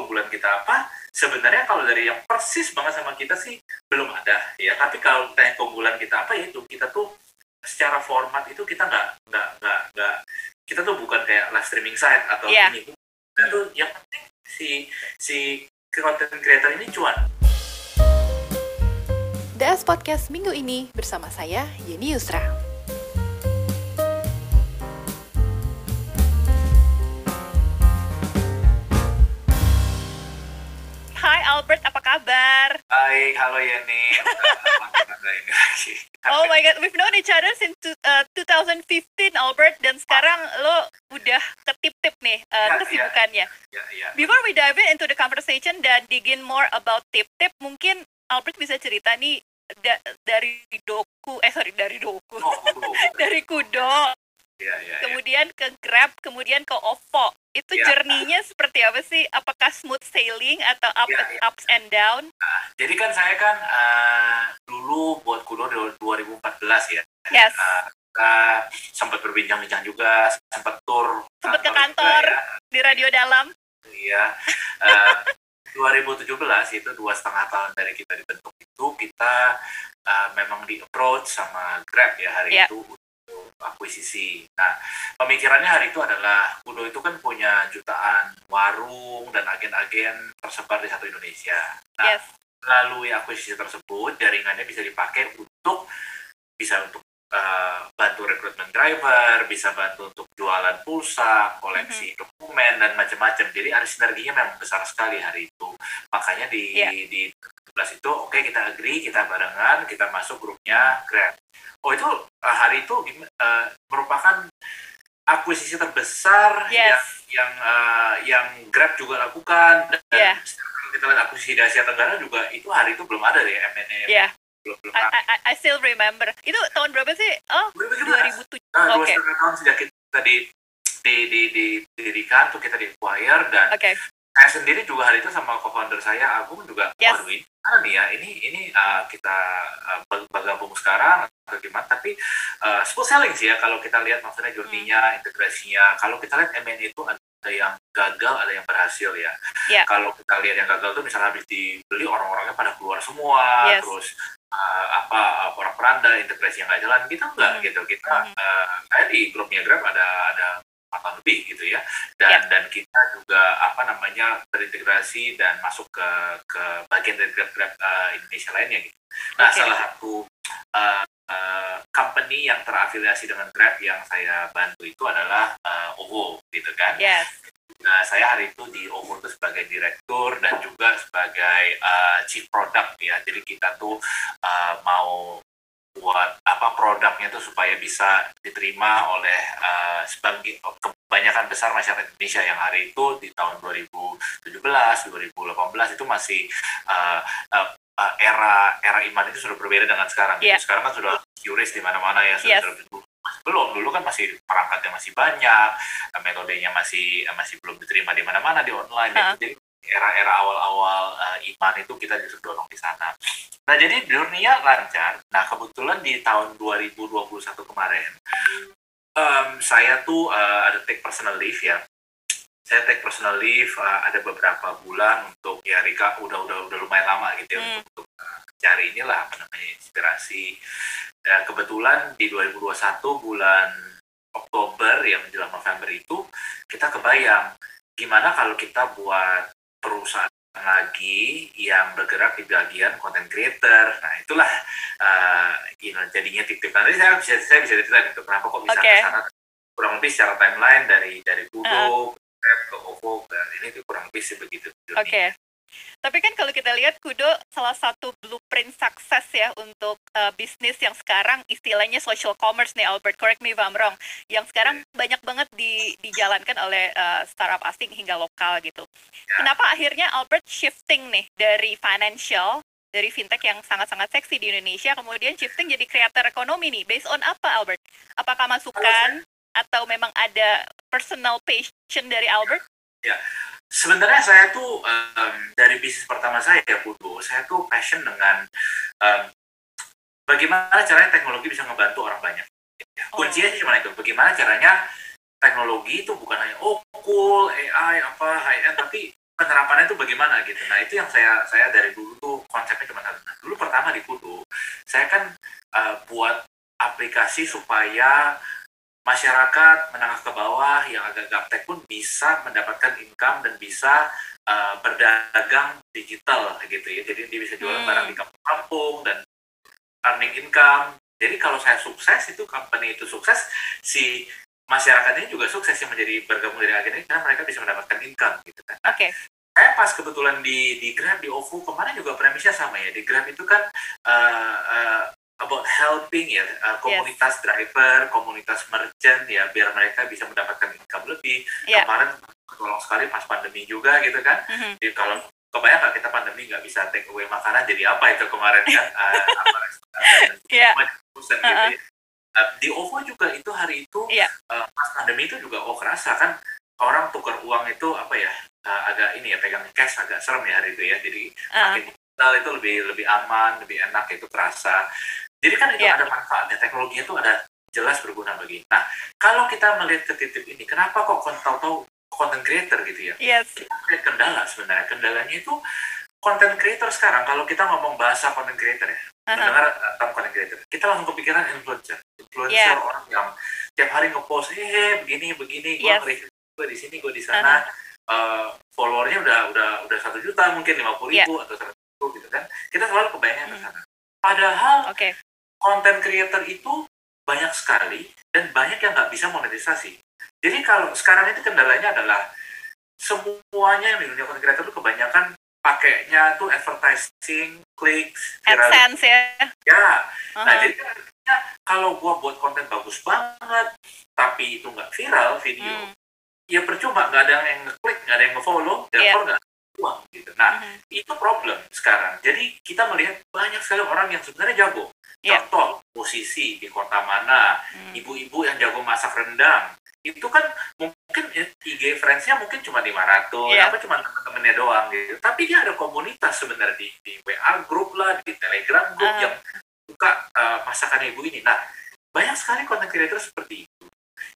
keunggulan kita apa sebenarnya kalau dari yang persis banget sama kita sih belum ada ya tapi kalau tanya keunggulan kita apa ya itu kita tuh secara format itu kita nggak nggak nggak nggak kita tuh bukan kayak live streaming site atau Iya. ini kita tuh yang penting si si content creator ini cuan DS Podcast minggu ini bersama saya Yeni Yusra. Albert, apa kabar? baik halo Yeni Oh my god, we've known each other since uh, 2015 Albert dan sekarang lo udah ketip-tip nih uh, Ya, ya. kesibukannya. ya ya Before we dive in into the conversation dan dig in more about tip-tip, mungkin Albert bisa cerita nih da- dari doku, eh sorry dari doku, oh, oh, dari kudo, ya ya ya. kemudian ke Grab, kemudian ke OVO. Itu Ya. journey-nya seperti apa sih? Apakah smooth sailing atau up, Ya, ya. ups and down? Jadi kan saya kan eh, dulu buat kudo di 2014 ya. Yes. Eh, kita sempat berbincang-bincang juga, sempat tur Sempat ke juga kantor. ya. Di radio dalam. Iya. Eh, 2017 itu dua setengah tahun dari kita dibentuk itu kita eh, memang di approach sama Grab ya hari Iya. itu akuisisi. Nah, pemikirannya hari itu adalah Kudo itu kan punya jutaan warung dan agen-agen tersebar di satu Indonesia. Nah, Yes. melalui akuisisi tersebut jaringannya bisa dipakai untuk bisa untuk uh, bantu rekrutmen driver, bisa bantu untuk jualan pulsa, koleksi dokumen dan macam-macam. Jadi ada sinerginya memang besar sekali hari itu. Makanya di Iya. di 17 itu oke kita agree, kita barengan, kita masuk grupnya Grab. Oh itu uh, hari itu uh, merupakan akuisisi terbesar Yes. yang yang uh, yang Grab juga lakukan dan kalau kita lihat akuisisi di Asia Tenggara juga itu hari itu belum ada deh M&A belum belum I, I, I still remember. Itu tahun berapa sih? Oh, 2017. 2007. Nah, dua Oke. setengah tahun sejak kita di di di di didirikan tuh kita di acquire dan Oke. Saya sendiri juga hari itu sama co-founder saya Agung juga Yes. waduh ini mana nih ya ini ini uh, kita uh, ber- bergabung sekarang atau gimana tapi uh, smooth selling sih ya kalau kita lihat maksudnya journey-nya Hmm. integrasinya kalau kita lihat M&A itu ada yang gagal ada yang berhasil ya Iya. kalau kita lihat yang gagal tuh misalnya habis dibeli orang-orangnya pada keluar semua Yes. terus uh, apa orang peranda integrasi yang nggak jalan kita enggak Hmm. gitu kita Hmm. uh, saya di grupnya Grab ada ada tahun lebih gitu ya dan dan kita juga apa namanya terintegrasi dan masuk ke ke bagian dari Grab Grab uh, Indonesia lainnya gitu. Nah Oke. salah satu uh, uh, company yang terafiliasi dengan Grab yang saya bantu itu adalah uh, OVO gitu kan. Yes. Nah, saya hari itu di OVO itu sebagai direktur dan juga sebagai uh, chief product ya. Jadi kita tuh uh, mau buat apa produknya tuh supaya bisa diterima oleh uh, sebagai kebanyakan besar masyarakat Indonesia yang hari itu di tahun 2017, 2018 itu masih uh, uh, uh, era era iman itu sudah berbeda dengan sekarang. gitu. Iya. Sekarang kan sudah QRIS di mana-mana ya sudah Yes. sudah- belum dulu kan masih perangkatnya masih banyak metodenya masih masih belum diterima di mana-mana di online Ha. gitu. jadi era-era awal-awal eh, iman itu kita justru dorong di sana nah jadi journey-nya lancar. Nah kebetulan di tahun 2021 kemarin em, saya tuh eh, ada take personal leave ya. Saya take personal leave eh, ada beberapa bulan untuk ya Rika udah udah udah lumayan lama gitu ya Hmm. untuk, untuk eh, cari inilah apa namanya inspirasi. Dan kebetulan di 2021 bulan Oktober yang menjelang November itu kita kebayang gimana kalau kita buat perusahaan lagi yang bergerak di bagian content creator. Nah itulah uh, you know, jadinya tip-tip. Nanti saya bisa saya bisa ceritain itu kenapa kok bisa Oke. ke sana kurang lebih secara timeline dari dari Kudo ke ke OVO dan ini tuh kurang lebih sih begitu. Oke. Tapi kan kalau kita lihat Kudo salah satu blueprint sukses ya untuk uh, bisnis yang sekarang istilahnya social commerce nih Albert, correct me if I'm wrong. Yang sekarang banyak banget di, dijalankan oleh uh, startup asing hingga lokal gitu. Ya. Kenapa akhirnya Albert shifting nih dari financial dari fintech yang sangat-sangat seksi di Indonesia kemudian shifting jadi creator ekonomi nih based on apa Albert? Apakah masukan atau memang ada personal passion dari Albert? Sebenarnya saya tuh em, dari bisnis pertama saya ya Pudo, saya tuh passion dengan em, bagaimana caranya teknologi bisa ngebantu orang banyak. Ya, Oh. Kuncinya sih cuma itu, bagaimana caranya teknologi itu bukan hanya oh cool AI apa high end tapi penerapannya itu bagaimana gitu. Nah itu yang saya saya dari dulu tuh konsepnya cuma satu. Nah, dulu pertama di Kudu, saya kan uh, buat aplikasi supaya masyarakat menengah ke bawah yang agak gaptek pun bisa mendapatkan income dan bisa uh, berdagang digital gitu ya. Jadi dia bisa jualan hmm. barang di kampung-kampung dan earning income. Jadi kalau saya sukses itu company itu sukses, si masyarakatnya juga sukses yang menjadi bergabung dari agen ini karena mereka bisa mendapatkan income gitu kan. Oke. Okay. Saya pas kebetulan di di Grab di OVO kemarin juga premisnya sama ya di Grab itu kan uh, uh, about helping ya uh, komunitas yes. driver, komunitas merchant ya biar mereka bisa mendapatkan income lebih. Yeah. Kemarin tolong sekali pas pandemi juga gitu kan. Mm-hmm. Jadi kalau kebayang nggak kita pandemi nggak bisa take away makanan jadi apa itu kemarin kan uh, apa restoran di OVO juga itu hari itu yeah. Iya. uh, pas pandemi itu juga oh kerasa kan orang tukar uang itu apa ya uh, agak ini ya pegang cash agak serem ya hari itu ya jadi uh. digital itu lebih lebih aman lebih enak itu terasa jadi kan itu yeah. ada manfaatnya teknologi itu ada jelas berguna bagi nah kalau kita melihat ke titik ini kenapa kok tahu-tahu content creator gitu ya yes. kita melihat kendala sebenarnya kendalanya itu content creator sekarang kalau kita ngomong bahasa content creator ya uh-huh. mendengar term content creator kita langsung kepikiran influencer influencer yeah. orang yang tiap hari ngepost eh begini begini gue yes. gue di sini gue di sana uh-huh. uh, followernya udah udah udah satu juta mungkin lima puluh ribu yeah. atau seratus ribu gitu kan kita selalu kebayangnya hmm. ke sana padahal okay. Content creator itu banyak sekali dan banyak yang nggak bisa monetisasi jadi kalau sekarang itu kendalanya adalah semuanya yang di dunia content creator itu kebanyakan pakainya tuh advertising, clicks, AdSense ya. Ya. Uh-huh. Nah, jadi kan kalau gua buat konten bagus banget, tapi itu nggak viral video, hmm. ya percuma nggak ada yang ngeklik, nggak ada yang ngefollow, dan yeah. nggak uang gitu. Nah, uh-huh. itu problem sekarang. Jadi kita melihat banyak sekali orang yang sebenarnya jago. Yeah. Contoh posisi di kota mana, hmm. ibu-ibu yang jago masak rendang, itu kan mungkin IG friends-nya mungkin cuma 500 yeah. apa cuma temen-temennya doang gitu tapi dia ada komunitas sebenarnya di, di WA grup lah di Telegram grup uh. yang suka uh, masakan ibu ini nah banyak sekali konten creator seperti itu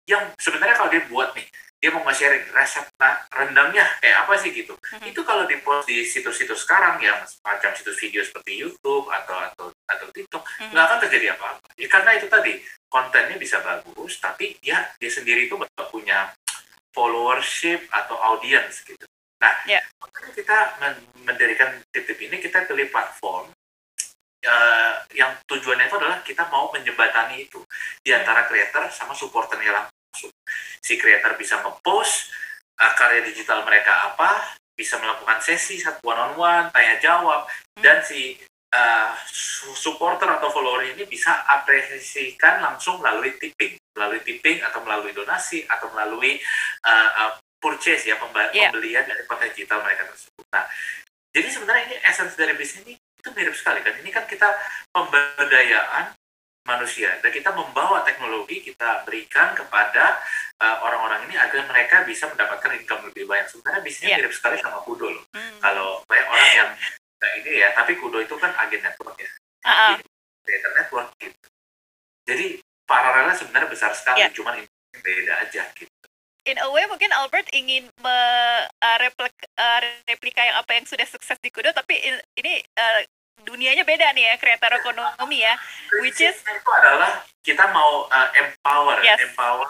yang sebenarnya kalau dia buat nih dia mau nge-sharing resep nah, rendangnya kayak apa sih gitu mm-hmm. itu kalau di post di situs-situs sekarang yang macam situs video seperti YouTube atau atau atau TikTok mm-hmm. nggak akan terjadi apa-apa ya, karena itu tadi kontennya bisa bagus tapi dia dia sendiri itu nggak punya followership atau audience gitu nah yeah. kita mendirikan titip ini kita pilih platform uh, yang tujuannya itu adalah kita mau menjembatani itu di antara creator sama supporternya langsung si creator bisa ngepost uh, karya digital mereka apa bisa melakukan sesi satu one on one tanya jawab hmm. dan si uh, supporter atau follower ini bisa apresiasikan langsung melalui tipping, melalui tipping atau melalui donasi atau melalui uh, uh, purchase ya yeah. pembelian dari konten digital mereka tersebut. Nah, jadi sebenarnya ini essence dari bisnis ini itu mirip sekali kan. Ini kan kita pemberdayaan manusia dan kita membawa teknologi kita berikan kepada orang-orang uh, ini agar mereka bisa mendapatkan income lebih banyak. Sebenarnya bisnisnya yeah. mirip sekali sama Kudo loh. Mm. Kalau banyak orang yang nah ini ya tapi Kudo itu kan agen network ya uh-uh. creator network gitu jadi paralelnya sebenarnya besar sekali yeah. cuman beda aja gitu in a way mungkin Albert ingin me, uh, replik, uh, replika yang apa yang sudah sukses di Kudo tapi in, ini uh, dunianya beda nih ya kreator ekonomi ya which is itu adalah kita mau uh, empower yes. empower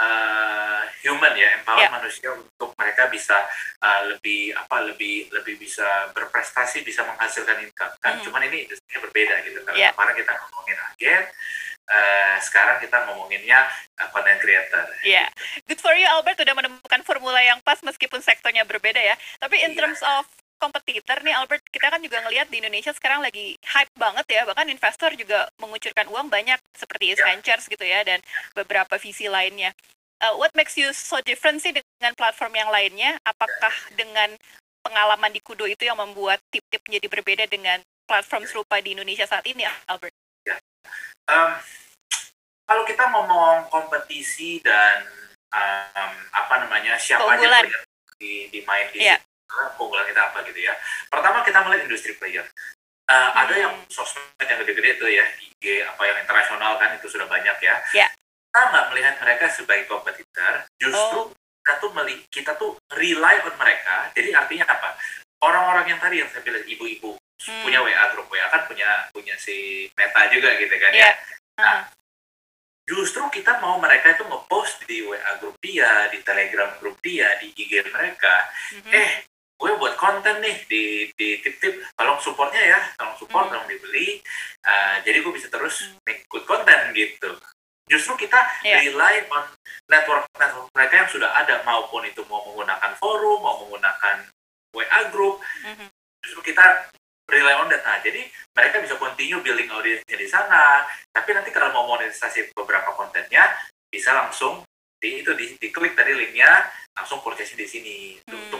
uh, human ya empower yeah. manusia untuk mereka bisa uh, lebih apa lebih lebih bisa berprestasi bisa menghasilkan income kan mm. cuman ini industrinya berbeda gitu karena yeah. kemarin kita ngomongin agen Uh, sekarang kita ngomonginnya uh, content creator. Iya, yeah. good for you Albert udah menemukan formula yang pas meskipun sektornya berbeda ya. Tapi in yeah. terms of kompetitor nih Albert, kita kan juga ngelihat di Indonesia sekarang lagi hype banget ya, bahkan investor juga mengucurkan uang banyak seperti East yeah. Ventures gitu ya dan beberapa visi lainnya uh, what makes you so different sih dengan platform yang lainnya? Apakah dengan pengalaman di Kudo itu yang membuat tip-tip menjadi berbeda dengan platform serupa di Indonesia saat ini, Albert? Ya. Um, kalau kita ngomong kompetisi dan um, apa namanya siapa aja player di, di main di yeah. Keunggulan kita apa gitu ya. Pertama kita melihat industri player. Uh, hmm. Ada yang sosmed yang gede-gede itu ya, IG apa yang internasional kan itu sudah banyak ya. Yeah kita nggak melihat mereka sebagai kompetitor, justru oh. kita tuh meli kita tuh rely on mereka jadi artinya apa orang-orang yang tadi yang saya bilang ibu-ibu Hmm. punya WA grup WA kan punya punya si Meta juga gitu kan Iya. ya Uh-huh. justru kita mau mereka itu ngepost di WA grup dia di Telegram grup dia di IG mereka Mhm. eh gue buat konten nih di di tip-tip tolong supportnya ya tolong support Hmm. tolong dibeli Uh, jadi gue bisa terus Hmm. make good konten gitu justru kita Iya. rely on network network mereka yang sudah ada maupun itu mau menggunakan forum mau menggunakan WA group Mhm. justru kita rely on nah jadi mereka bisa continue building audiensnya di sana tapi nanti kalau mau monetisasi beberapa kontennya bisa langsung di itu di, diklik tadi linknya langsung purchase di sini Hmm. untuk enjoy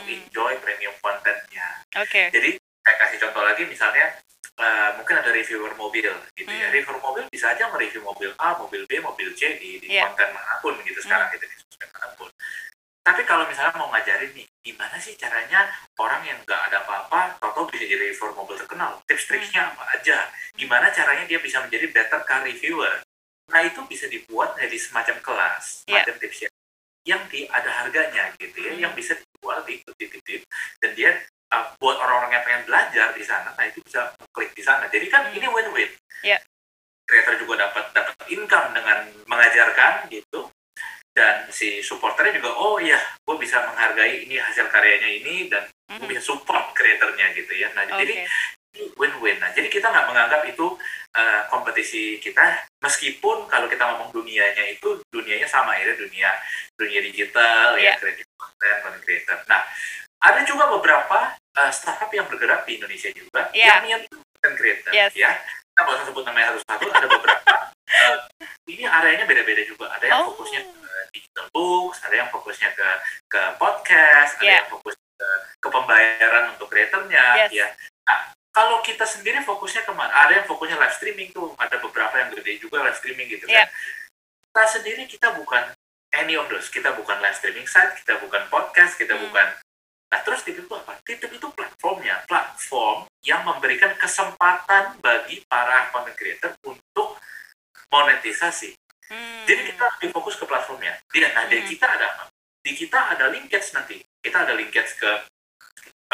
premium kontennya Oke. jadi saya kasih contoh lagi misalnya eh, mungkin ada reviewer mobil gitu ya. Hmm. reviewer mobil bisa aja nge-review mobil A mobil B mobil C di, di Iya. konten mana pun gitu sekarang gitu di sosmed mana pun. Tapi kalau misalnya mau ngajarin nih gimana sih caranya orang yang nggak ada apa-apa tau bisa jadi reviewer mobil terkenal? Tips triknya apa aja? Gimana caranya dia bisa menjadi better car reviewer? Nah itu bisa dibuat jadi semacam kelas Iya. semacam tips ya yang di ada harganya gitu ya Hmm. yang bisa dijual di di tip dan dia uh, buat orang-orang yang pengen belajar di sana nah itu bisa klik di sana jadi kan Hmm. ini win-win Iya. creator juga dapat dapat income dengan mengajarkan gitu dan si supporternya juga oh iya gue bisa menghargai ini hasil karyanya ini dan gue Mhm. bisa support kreatornya gitu ya nah Oke. jadi win-win nah jadi kita nggak menganggap itu uh, kompetisi kita meskipun kalau kita ngomong dunianya itu dunianya sama ya dunia dunia digital Iya. ya creative content content creator nah ada juga beberapa uh, startup yang bergerak di Indonesia juga Iya. yang menyentuh content creator Yes. ya kita nggak usah sebut namanya satu-satu ada beberapa uh, ini areanya beda-beda juga ada yang Oh. fokusnya ke digital books ada yang fokusnya ke ke podcast ada Iya. yang fokus ke, ke pembayaran untuk creatornya Yes. ya nah, kalau kita sendiri fokusnya ke mana ada yang fokusnya live streaming tuh ada beberapa yang gede juga live streaming gitu Iya. kan kita sendiri kita bukan any of those kita bukan live streaming site kita bukan podcast kita Hmm. bukan nah terus titip itu apa titip itu platformnya platform yang memberikan kesempatan bagi para content creator untuk monetisasi Hmm. jadi kita lebih fokus ke platformnya. Dia, nah di Hmm. kita ada apa? Di kita ada linkage nanti. Kita ada linkage ke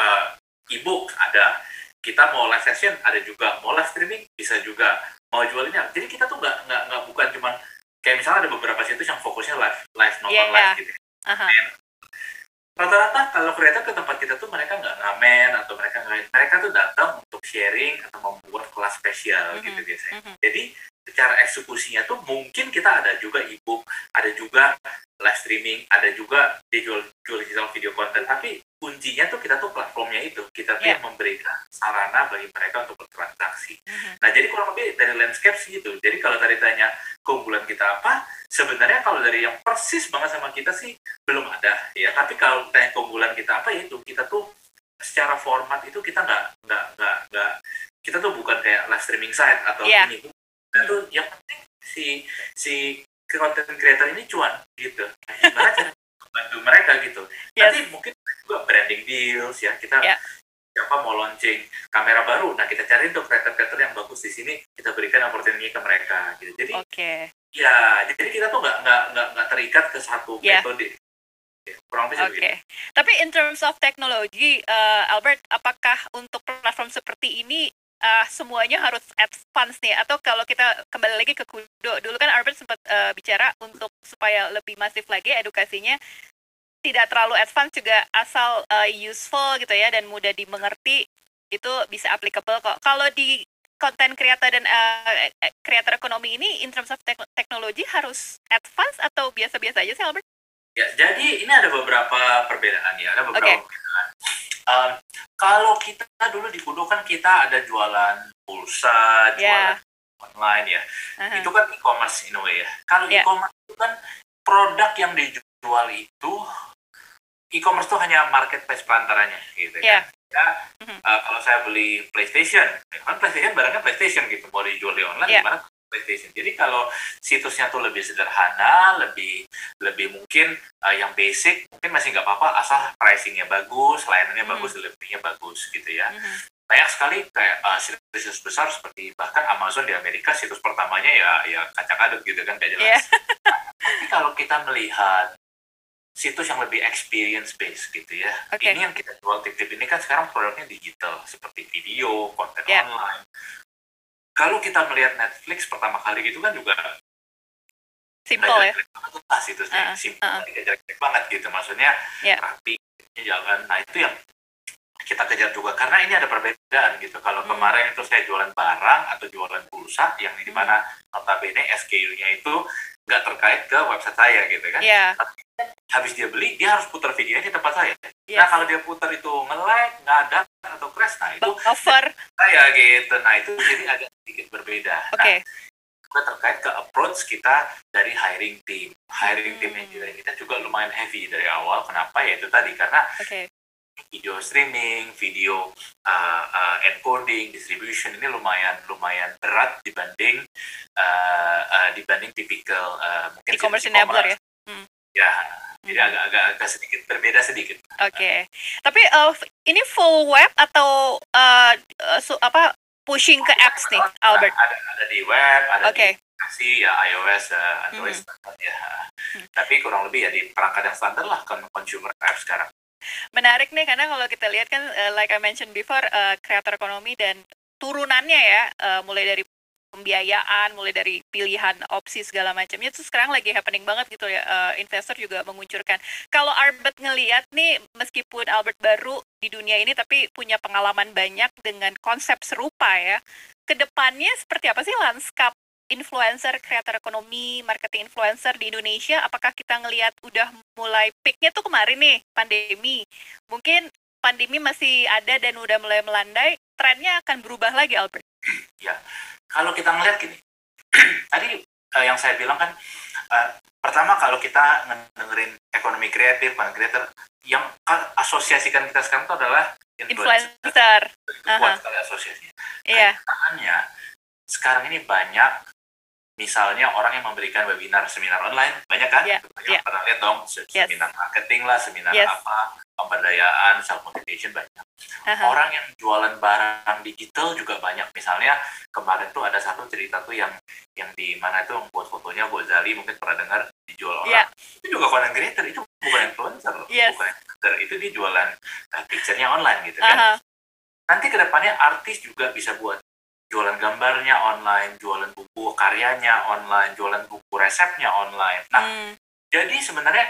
uh, ebook ada. Kita mau live session ada juga. Mau live streaming bisa juga. Mau jualinnya. Jadi kita tuh nggak nggak nggak bukan cuman kayak misalnya ada beberapa situs yang fokusnya live live nonton Iya, live iya. gitu. Aha. Rata-rata kalau kreator ke tempat kita tuh mereka nggak ngamen atau mereka nggak mereka tuh datang untuk sharing atau membuat kelas spesial Mhm. gitu biasanya. Mhm. Jadi secara eksekusinya tuh mungkin kita ada juga ebook, ada juga live streaming, ada juga jual digital video content. Tapi kuncinya tuh kita tuh platformnya itu kita tuh Yeah. yang memberikan sarana bagi mereka untuk bertransaksi. Mhm. Nah jadi kurang lebih dari landscape sih gitu. Jadi kalau tadi tanya keunggulan kita apa, sebenarnya kalau dari yang persis banget sama kita sih belum ada ya. Tapi kalau tanya keunggulan kita apa ya itu kita tuh secara format itu kita nggak nggak nggak nggak kita tuh bukan kayak live streaming site atau Iya. ini. Kita tuh yang penting si si content creator ini cuan gitu. Nah, gimana cara bantu mereka gitu. Yes. Nanti mungkin juga branding deals ya kita Ya. Siapa mau launching kamera baru, nah kita cari untuk creator-creator yang bagus di sini, kita berikan opportunity ke mereka gitu. Jadi Oke. ya, jadi kita tuh nggak nggak nggak nggak terikat ke satu Ya. metode. Kurang lebih Oke. itu. Tapi in terms of teknologi, eh, Albert, apakah untuk platform seperti ini eh, semuanya harus advance nih? Atau kalau kita kembali lagi ke Kudo, dulu kan Albert sempat eh, bicara untuk supaya lebih masif lagi edukasinya, tidak terlalu advance juga asal eh, useful gitu ya dan mudah dimengerti itu bisa applicable kok. Kalau di konten creator dan eh, eh, creator ekonomi ini in terms of tek- teknologi harus advance atau biasa-biasa aja sih Albert? Ya, jadi ini ada beberapa perbedaan ya, ada beberapa Oke. perbedaan. Um, kalau kita dulu di Kudo kan kita ada jualan pulsa, jualan Ya. online ya. Aha. Itu kan e-commerce in a way ya. Kalau Ya. e-commerce itu kan produk yang dijual itu e-commerce itu hanya marketplace perantaranya gitu Ya. kan. Ya, Mhm. uh, kalau saya beli PlayStation, ya kan PlayStation barangnya PlayStation gitu, mau dijual di online Ya. gimana PlayStation. Jadi kalau situsnya tuh lebih sederhana, lebih lebih mungkin uh, yang basic, mungkin masih nggak apa-apa asal pricingnya bagus, layanannya Mhm. bagus, deliverynya bagus gitu ya Mhm. banyak sekali kayak uh, situs besar seperti bahkan Amazon di Amerika situs pertamanya ya ya kacak aduk gitu kan gak jelas. Iya. Tapi kalau kita melihat situs yang lebih experience based gitu ya. Okay. Ini yang kita jual tip-tip ini kan sekarang produknya digital seperti video, konten Yeah. online. Kalau kita melihat Netflix pertama kali gitu kan juga Simple ya. banget situsnya, Uh-uh, simple, banget gitu. Maksudnya Yeah. rapi, jalan. Nah itu yang kita kejar juga karena ini ada perbedaan gitu. Kalau Hmm. kemarin itu saya jualan barang atau jualan pulsa yang di Hmm. mana notabene SKU-nya itu nggak terkait ke website saya gitu kan. Iya. Habis dia beli, dia harus putar videonya di tempat saya. Yes. Nah kalau dia putar itu nge-lag, nggak ada atau crash, nah itu Over. saya gitu. Nah itu jadi agak sedikit berbeda. Oke. Nah, juga terkait ke approach kita dari hiring team. Hiring team Hmm. engineering kita juga lumayan heavy dari awal. Kenapa? Ya itu tadi karena Oke. Video streaming, video uh, uh, encoding, distribution ini lumayan lumayan berat dibanding uh, uh, dibanding typical uh, mungkin E-commerce enabler ya. Ya, jadi Hmm. agak agak agak sedikit berbeda sedikit. Oke. Tapi uh, ini full web atau uh, uh, su- apa pushing ke apps nih, Albert? Ada ada di web, ada Oke. di aplikasi ya iOS, uh, Android Hmm. standar ya. Hmm. Tapi kurang lebih ya di perangkat yang standar lah kan consumer app sekarang. Menarik nih karena kalau kita lihat kan uh, like I mentioned before uh, kreator ekonomi dan turunannya ya uh, mulai dari pembiayaan, mulai dari pilihan opsi segala macamnya itu sekarang lagi happening banget gitu ya. Uh, investor juga menguncurkan. Kalau Albert ngelihat nih meskipun Albert baru di dunia ini tapi punya pengalaman banyak dengan konsep serupa ya. Ke depannya seperti apa sih lanskap influencer, kreator ekonomi, marketing influencer di Indonesia, apakah kita ngelihat udah mulai peaknya tuh kemarin nih, pandemi. Mungkin pandemi masih ada dan udah mulai melandai, trennya akan berubah lagi, Albert. Kalau kita ngeliat gini, tadi eh, yang saya bilang kan, eh, pertama kalau kita dengerin ekonomi kreatif, konten creator, yang ka- asosiasikan kita sekarang itu adalah influencer. Influencer. Itu kuat Aha. sekali asosiasinya. Iya, Kenyataannya, sekarang ini banyak, misalnya orang yang memberikan webinar, seminar online, banyak kan? Iya, Banyak iya. pernah lihat dong, se- Yes. seminar marketing lah, seminar Yes. apa, pemberdayaan, self motivation banyak. aha, Orang yang jualan barang digital juga banyak. Misalnya kemarin tuh ada satu cerita tuh yang yang di mana itu yang buat fotonya Gozali mungkin pernah dengar dijual orang. Iya. Itu juga content creator, itu bukan influencer. Yes. Bukan influencer, itu dia jualan uh, picture-nya online gitu kan. aha, Nanti ke depannya artis juga bisa buat jualan gambarnya online, jualan buku karyanya online, jualan buku resepnya online. Nah, hmm, jadi sebenarnya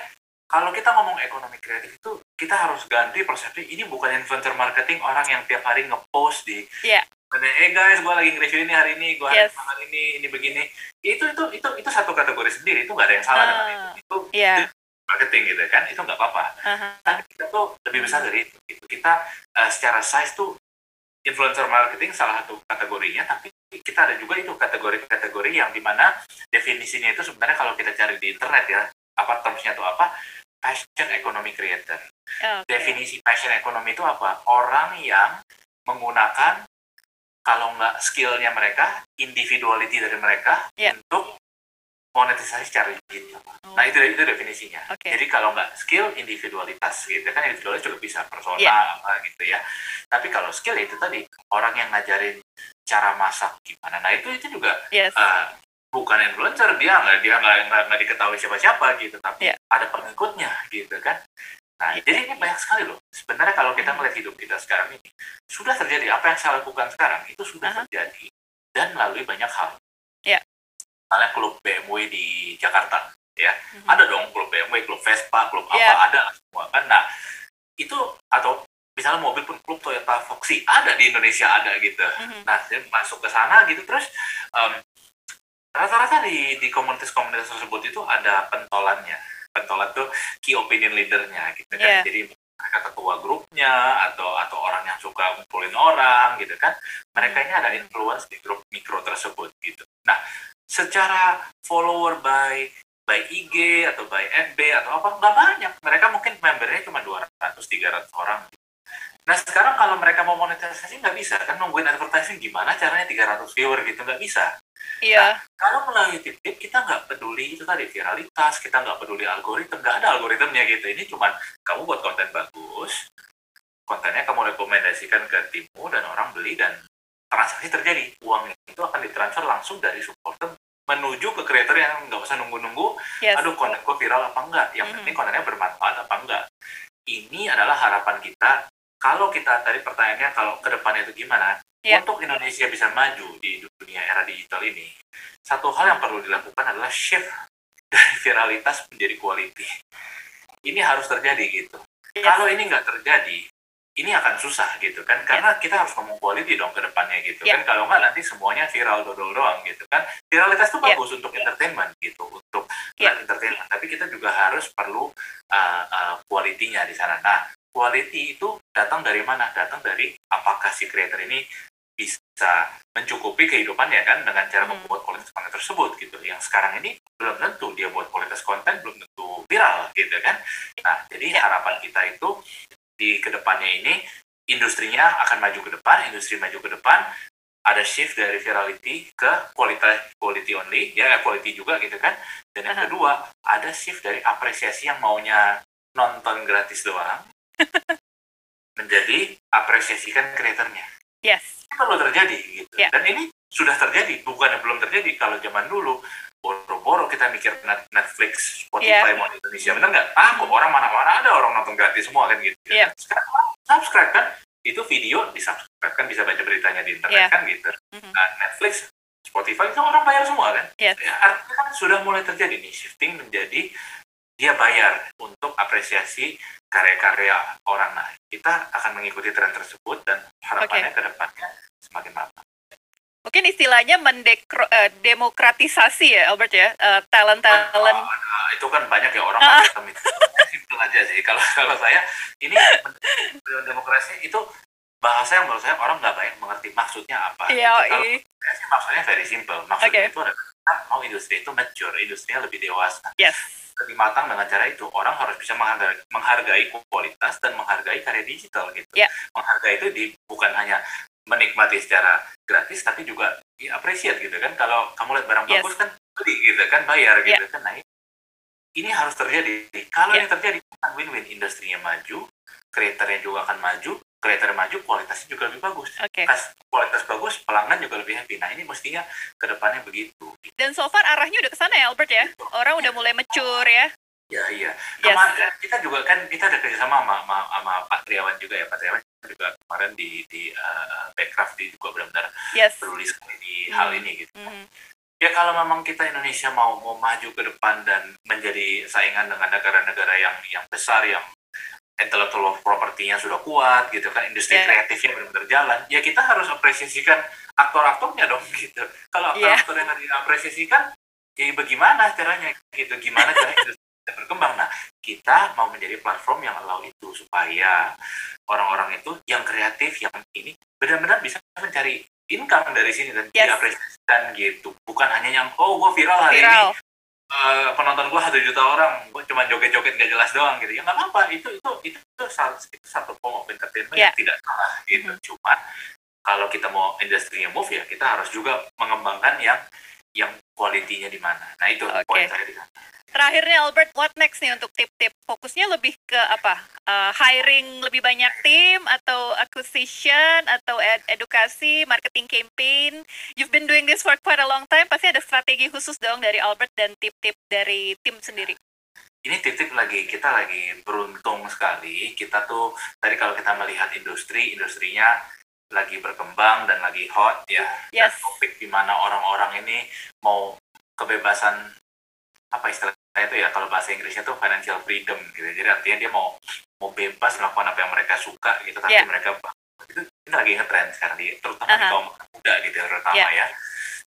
kalau kita ngomong ekonomi kreatif itu kita harus ganti persepsi ini bukan influencer marketing orang yang tiap hari ngepost di. Mana, eh guys, gue lagi nge-review ini hari ini, gue Yes. hari ini, ini begini. Itu itu itu itu satu kategori sendiri, itu nggak ada yang salah dengan Ah. itu. Itu iya, marketing gitu kan, itu nggak apa-apa. aha, Tapi kita tuh lebih besar dari itu. Gitu. Kita eh, secara size tuh influencer marketing salah satu kategorinya, tapi kita ada juga itu kategori-kategori yang di mana definisinya itu sebenarnya kalau kita cari di internet ya, apa termsnya itu apa? Passion economy creator. oke, Definisi passion economy itu apa? Orang yang menggunakan kalau nggak skillnya mereka, individuality dari mereka Iya. untuk monetisasi secara digital. Oh, Nah itu itu definisinya. Oke. Jadi kalau nggak skill, individualitas gitu kan individualitas juga bisa persona Iya. apa gitu ya. Tapi kalau skill itu tadi orang yang ngajarin cara masak gimana. Nah itu itu juga yes, eh, bukan influencer dia nggak dia nggak nggak diketahui siapa-siapa gitu, tapi Iya. ada pengikutnya gitu kan. Nah Iya. jadi ini banyak sekali loh. Sebenarnya kalau kita Hmm. melihat hidup kita sekarang ini sudah terjadi apa yang saya lakukan sekarang itu sudah Aha. terjadi dan melalui banyak hal. Iya. Misalnya klub BMW di Jakarta ya Mhm. ada dong klub BMW, klub Vespa, klub Iya. apa ada semua kan. Nah itu atau misalnya mobil pun klub Toyota Foxy ada di Indonesia ada gitu. Mhm. Nah dia masuk ke sana gitu terus em, rata-rata di di komunitas-komunitas tersebut itu ada pentolannya. Pentolan tuh key opinion leadernya gitu kan. Jadi mereka ketua grupnya atau atau orang yang suka ngumpulin orang gitu kan. Mereka ini ada influence di grup mikro tersebut gitu. Nah, secara follower by by IG atau by FB atau apa nggak banyak. Mereka mungkin membernya cuma 200 300 orang. Nah sekarang kalau mereka mau monetisasi nggak bisa kan nungguin advertising gimana caranya 300 viewer gitu nggak bisa. iya, Kalau melalui tip-tip kita nggak peduli itu tadi viralitas, kita nggak peduli algoritma, nggak ada algoritmnya gitu. Ini cuman kamu buat konten bagus, kontennya kamu rekomendasikan ke timmu dan orang beli dan transaksi terjadi. Uang itu akan ditransfer langsung dari supporter menuju ke creator yang nggak usah nunggu-nunggu Yes. aduh konten gue viral apa enggak yang Mhm. penting kontennya bermanfaat apa enggak ini adalah harapan kita kalau kita tadi pertanyaannya kalau ke depannya itu gimana Ya. untuk Indonesia bisa maju di dunia era digital ini satu hal yang perlu dilakukan adalah shift dari viralitas menjadi quality ini harus terjadi gitu Yes. kalau ini nggak terjadi ini akan susah gitu kan karena kita harus ngomong quality dong ke depannya gitu Ya. kan kalau nggak nanti semuanya viral dodol doang gitu kan viralitas itu Ya. bagus untuk entertainment gitu untuk Ya. bukan entertainment tapi kita juga harus perlu uh, uh, quality-nya di sana nah quality itu datang dari mana datang dari apakah si creator ini bisa mencukupi kehidupannya kan dengan cara Hmm. membuat kualitas konten tersebut gitu yang sekarang ini belum tentu dia buat kualitas konten belum tentu viral gitu kan nah jadi Ya. harapan kita itu di ke depannya ini industrinya akan maju ke depan industri maju ke depan ada shift dari virality ke kualitas quality only ya quality juga gitu kan dan yang Aha. kedua ada shift dari apresiasi yang maunya nonton gratis doang menjadi apresiasikan kreatornya Yes. ini perlu terjadi gitu Ya. dan ini sudah terjadi bukan yang belum terjadi kalau zaman dulu boro-boro kita mikir Net- Netflix Spotify Ya. mau di Indonesia. Bener nggak? Ah kok orang mana-mana ada orang nonton gratis semua kan gitu. Ya. sekarang subscribe kan? Itu video di subscribe kan? Bisa baca beritanya di internet Ya. kan gitu. Nah, Netflix Spotify itu orang bayar semua kan? Yes. ya, artinya kan sudah mulai terjadi nih shifting menjadi dia bayar untuk apresiasi karya-karya orang. Nah kita akan mengikuti tren tersebut dan harapannya ke depannya semakin matang Mungkin istilahnya mendemokratisasi ya Albert ya eh, talent-talent. Nah, itu kan banyak ya orang Ah. term itu. Simpel aja sih. Kalau kalau saya ini demokrasi itu bahasa yang menurut saya orang nggak banyak mengerti maksudnya apa. Iya, Gitu. Kalau i- saya sih maksudnya very simple. Maksudnya Oke. itu adalah mau industri itu mature, industrinya lebih dewasa, yes. lebih matang dengan cara itu. Orang harus bisa menghargai, menghargai kualitas dan menghargai karya digital gitu. Iya. Menghargai itu di, bukan hanya menikmati secara gratis tapi juga ya, appreciate gitu kan. Kalau kamu lihat barang Yes. bagus kan beli gitu kan, bayar Iya. gitu kan. Nah, ini harus terjadi. Kalau Iya. ini terjadi, kan win-win. Industrinya maju, kreatornya juga akan maju, kreator maju, kualitasnya juga lebih bagus. Oke. Kas- Kualitas bagus, pelanggan juga lebih happy. Nah, ini mestinya ke depannya begitu. Dan so far arahnya udah ke sana ya Albert ya. Orang udah mulai mature ya. Ya, iya. Yes. Kemarin kita juga kan, kita ada kerjasama sama, sama, sama Pak Triawan juga ya. Pak Triawan juga kemarin di, di uh, Backcraft, dia juga benar-benar Yes. peduli sekali di Hmm. hal ini gitu. Mhm. Ya kalau memang kita Indonesia mau mau maju ke depan dan menjadi saingan dengan negara-negara yang yang besar yang intellectual property-nya sudah kuat gitu kan industri Ya. kreatifnya benar-benar jalan ya kita harus apresiasikan aktor-aktornya dong gitu kalau Ya. aktor-aktor yang nggak diapresiasikan ya bagaimana caranya gitu gimana caranya bisa berkembang nah kita mau menjadi platform yang allow itu supaya orang-orang itu yang kreatif yang ini benar-benar bisa mencari income dari sini dan Yes. diapresiasikan gitu bukan hanya yang oh gue viral hari ini Viral. eh, penonton gue satu juta orang gue cuma joget-joget gak jelas doang gitu ya nggak apa itu itu itu, itu, satu, itu satu form of entertainment Ya. yang tidak salah gitu cuma kalau kita mau industrinya move ya kita harus juga mengembangkan yang yang kualitinya di mana nah itu Oke. poin saya di sana Terakhirnya Albert, what next nih untuk tip-tip? Fokusnya lebih ke apa? Uh, hiring lebih banyak tim atau acquisition atau ed- edukasi, marketing campaign? You've been doing this for quite a long time. Pasti ada strategi khusus dong dari Albert dan tip-tip dari tim sendiri. ini tip-tip lagi kita lagi beruntung sekali kita tuh tadi kalau kita melihat industri industrinya lagi berkembang dan lagi hot ya dan Yes. topik di mana orang-orang ini mau kebebasan apa istilahnya itu ya kalau bahasa Inggrisnya tuh financial freedom gitu jadi artinya dia mau mau bebas melakukan apa yang mereka suka gitu tapi Yeah. mereka itu ini lagi ngetrend sekarang di terutama di Aha. kaum muda gitu terutama Yeah. ya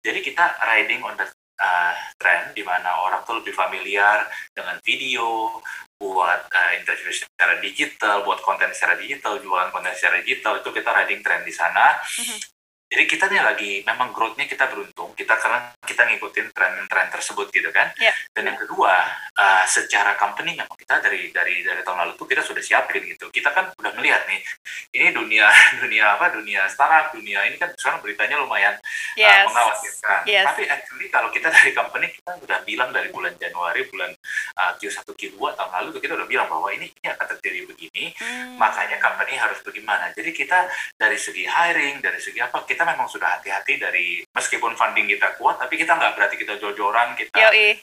jadi kita riding on the uh, trend di mana orang tuh lebih familiar dengan video buat uh, interview secara digital buat konten secara digital jualan konten secara digital itu kita riding trend di sana Mhm. jadi kita nih lagi memang growth-nya kita beruntung kita karena kita ngikutin tren-tren tersebut gitu kan Ya. dan yang kedua uh, secara company memang kita dari dari dari tahun lalu tuh kita sudah siapin gitu kita kan udah melihat nih ini dunia dunia apa dunia startup dunia ini kan sekarang beritanya lumayan uh, Yes. mengkhawatirkan Yes. tapi actually kalau kita dari company kita udah bilang dari bulan Januari bulan uh, Q1 Q2 tahun lalu tuh kita udah bilang bahwa ini ini akan terjadi begini Hmm. makanya company harus bagaimana. Jadi kita dari segi hiring, dari segi apa, kita memang sudah hati-hati dari meskipun funding kita kuat, tapi tapi kita nggak berarti kita jor-joran kita Yoi.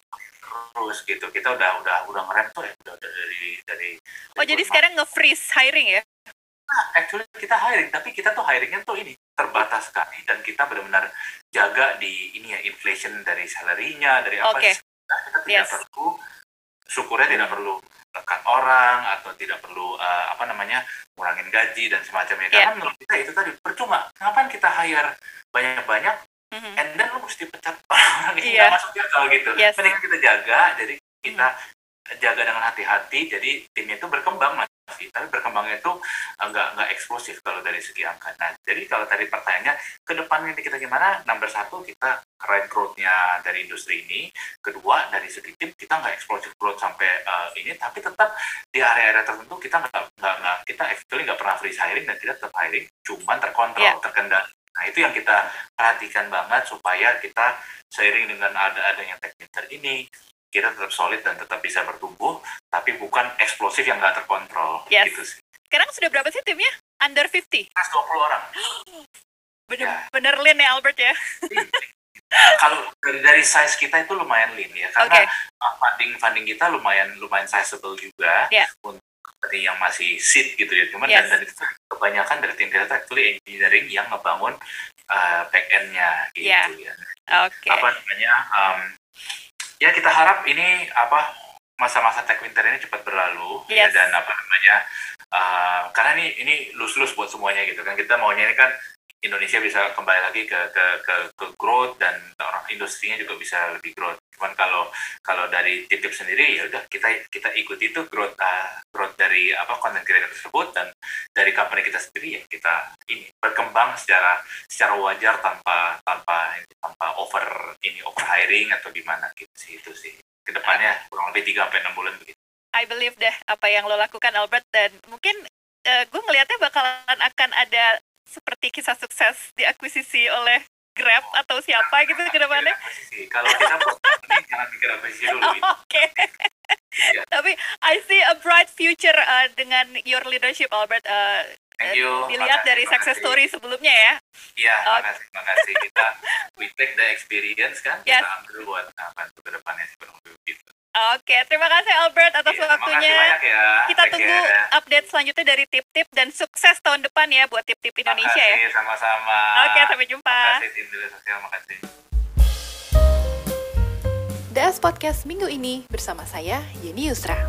Terus gitu kita udah udah udah ngerem tuh ya udah, udah dari dari Oh, jadi sekarang nge-freeze hiring ya? Nah, actually kita hiring tapi kita tuh hiringnya tuh ini terbatas sekali dan kita benar-benar jaga di ini ya inflation dari salary-nya dari apa Oke. Nah, kita tidak Yes. perlu syukurnya tidak perlu tekan orang atau tidak perlu eh, apa namanya ngurangin gaji dan semacamnya Yeah. karena menurut kita itu tadi percuma ngapain kita hire banyak-banyak Mhm. and then lu mesti pecat orang Iya. nggak masuk akal gitu Yes. mendingan kita jaga jadi kita jaga dengan hati-hati jadi timnya itu berkembang masih tapi berkembangnya itu eh, nggak nggak eksplosif kalau dari segi angka nah jadi kalau tadi pertanyaannya ke depannya kita gimana number satu kita keren growth-nya dari industri ini kedua dari segi tim kita nggak eksplosif growth sampai eh, ini tapi tetap di area-area tertentu kita nggak nggak kita actually nggak pernah freeze hiring dan kita tetap hiring cuman terkontrol Yeah. terkendali nah itu yang kita perhatikan banget supaya kita seiring dengan ada adanya teknik ini kita tetap solid dan tetap bisa bertumbuh tapi bukan eksplosif yang nggak terkontrol Yes. gitu sih Sekarang sudah berapa sih timnya? Under 50? Mas 20 orang Bener, bener lean ya Albert ya? kalau dari, dari size kita itu lumayan lean ya karena uh, funding funding kita lumayan lumayan sizable juga Yeah. untuk seperti yang masih seed gitu ya cuman Yes. dan, dan itu kebanyakan dari tim kita actually engineering yang ngebangun uh, back end-nya gitu Yeah. ya Oke. apa namanya um, ya kita harap ini apa masa-masa tech winter ini cepat berlalu ya Yes. dan apa namanya uh, karena ini ini lus-lus buat semuanya gitu kan kita maunya ini kan Indonesia bisa kembali lagi ke ke ke, ke growth dan orang industrinya juga bisa lebih growth. Cuman kalau kalau dari titip sendiri ya udah kita kita ikuti itu growth uh, growth dari apa content creator tersebut dan dari company kita sendiri ya kita ini berkembang secara secara wajar tanpa tanpa tanpa over ini over hiring atau gimana gitu sih itu sih ke depannya kurang lebih 3 sampai enam bulan begitu. I believe deh apa yang lo lakukan Albert dan mungkin eh, gue ngelihatnya bakalan akan ada seperti kisah sukses diakuisisi oleh Grab atau siapa gitu ke depannya. Akuisisi. Kalau kita buat ini jangan mikir akuisisi dulu. gitu. Oke. Iya. Tapi I see a bright future uh, dengan your leadership Albert. Uh, Thank you. dilihat Makasih, dari success makasih. story sebelumnya ya. Iya, Oh. makasih, makasih. Kita we take the experience kan, Yes. kita ambil buat apa ke depannya sih kurang lebih gitu. Oke, terima kasih Albert atas Iya, waktunya. Ya. Kita Take tunggu care. update selanjutnya dari tip-tip dan sukses tahun depan ya buat tip-tip Indonesia ya. Makasih, sama-sama. Oke, sampai jumpa. Makasih tim Sosial, makasih. Das Podcast minggu ini bersama saya Yeni Yusra.